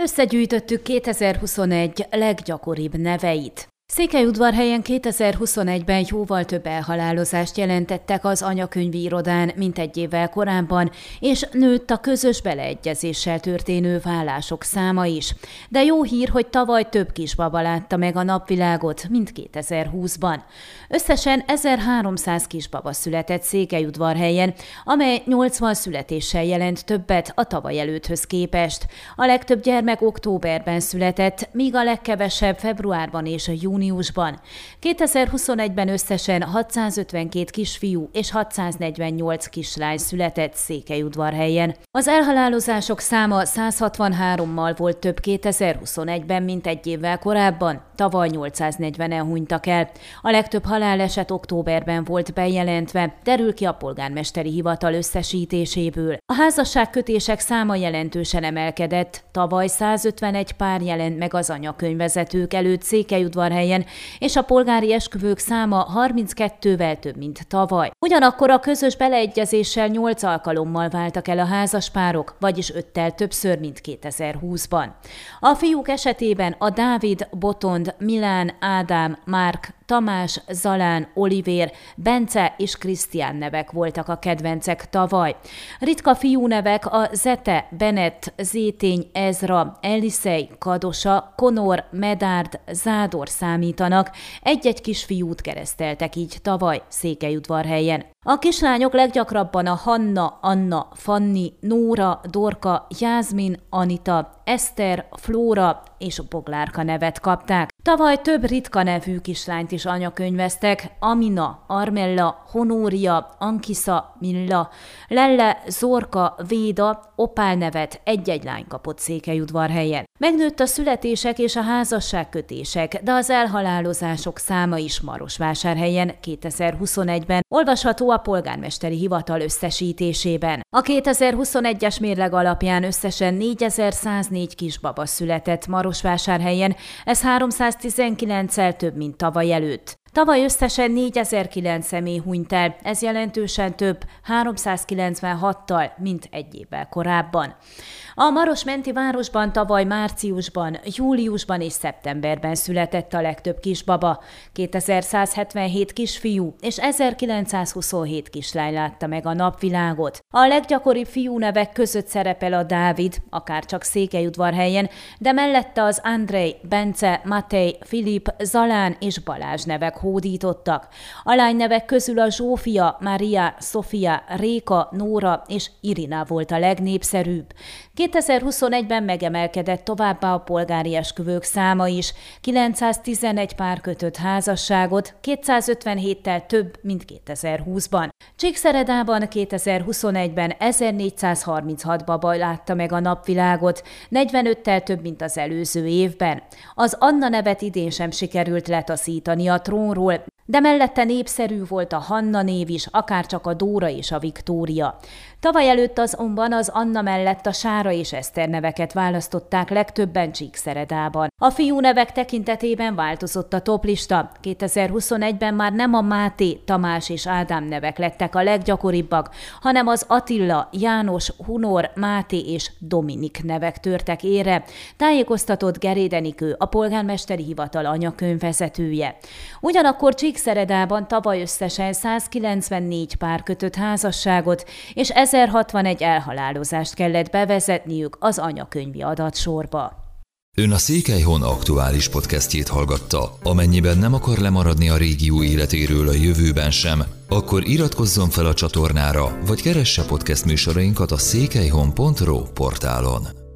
Összegyűjtöttük 2021 leggyakoribb neveit. Székelyudvarhelyen 2021-ben jóval több elhalálozást jelentettek az anyakönyvi irodán, mint egy évvel korábban, és nőtt a közös beleegyezéssel történő vállások száma is. De jó hír, hogy tavaly több kisbaba látta meg a napvilágot, mint 2020-ban. Összesen 1300 kisbaba született Székelyudvarhelyen, amely 80 születéssel jelent többet a tavaly előtthöz képest. A legtöbb gyermek októberben született, míg a legkevesebb februárban és júniusban júniusban. 2021-ben összesen 652 kisfiú és 648 kislány született Székelyudvarhelyen. Az elhalálozások száma 163-mal volt több 2021-ben, mint egy évvel korábban. Tavaly 840-en hunytak el. A legtöbb haláleset októberben volt bejelentve, derül ki a polgármesteri hivatal összesítéséből. A házasságkötések száma jelentősen emelkedett. Tavaly 151 pár jelent meg az anyakönyvezetők előtt Székelyudvarhelyen, helyen, és a polgári esküvők száma 32-vel több, mint tavaly. Ugyanakkor a közös beleegyezéssel 8 alkalommal váltak el a házaspárok, vagyis öttel többször, mint 2020-ban. A fiúk esetében a Dávid, Botond, Milán, Ádám, Márk, Tamás, Zalán, Olivér, Bence és Krisztián nevek voltak a kedvencek tavaly. Ritka fiú nevek a Zete, Bennett, Zétény, Ezra, Elisei, Kadosa, Konor, Medárd, Zádor számítanak. Egy-egy kisfiút kereszteltek így tavaly Székelyudvarhelyen. A kislányok leggyakrabban a Hanna, Anna, Fanni, Nóra, Dorka, Jászmin, Anita, Eszter, Flóra és Boglárka nevet kapták. Tavaly több ritka nevű kislányt is anyakönyveztek, Amina, Armella, Honória, Ankisa, Milla, Lelle, Zorka, Véda, Opál nevet egy-egy lány kapott Székelyudvarhelyen. Megnőtt a születések és a házasságkötések, de az elhalálozások száma is Marosvásárhelyen 2021-ben olvasható a polgármesteri hivatal összesítésében. A 2021-es mérleg alapján összesen 4104 kisbaba született Marosvásárhelyen, ez 319-el több, mint tavaly előtt. Tavaly összesen 4009 személy hunyt el, ez jelentősen több, 396-tal, mint egy évvel korábban. A Marosmenti városban tavaly márciusban, júliusban és szeptemberben született a legtöbb kisbaba. 2177 kisfiú és 1927 kislány látta meg a napvilágot. A leggyakoribb fiú nevek között szerepel a Dávid, akár csak Székelyudvarhelyen, de mellette az Andrei, Bence, Matej, Filip, Zalán és Balázs nevek hódítottak. A lány nevek közül a Zsófia, Maria, Sofia, Réka, Nóra és Irina volt a legnépszerűbb. 2021-ben megemelkedett továbbá a polgári esküvők száma is. 911 pár kötött házasságot, 257-tel több, mint 2020-ban. Csíkszeredában 2021-ben 1436 baba látta meg a napvilágot, 45-tel több, mint az előző évben. Az Anna nevet idén sem sikerült letaszítani a róla de mellette népszerű volt a Hanna név is, akár csak a Dóra és a Viktória. Tavaly előtt azonban az Anna mellett a Sára és Eszter neveket választották legtöbben Csíkszeredában. A fiú nevek tekintetében változott a toplista. 2021-ben már nem a Máté, Tamás és Ádám nevek lettek a leggyakoribbak, hanem az Attila, János, Hunor, Máté és Dominik nevek törtek ére, tájékoztatott Gerédenikő, a polgármesteri hivatal anyakönyvvezetője. Ugyanakkor Csíkszeredában tavaly összesen 194 pár kötött házasságot, és 1061 elhalálozást kellett bevezetniük az anyakönyvi adatsorba. Ön a Székelyhon aktuális podcastjét hallgatta. Amennyiben nem akar lemaradni a régió életéről a jövőben sem, akkor iratkozzon fel a csatornára, vagy keresse podcast műsorainkat a székelyhon.pro portálon.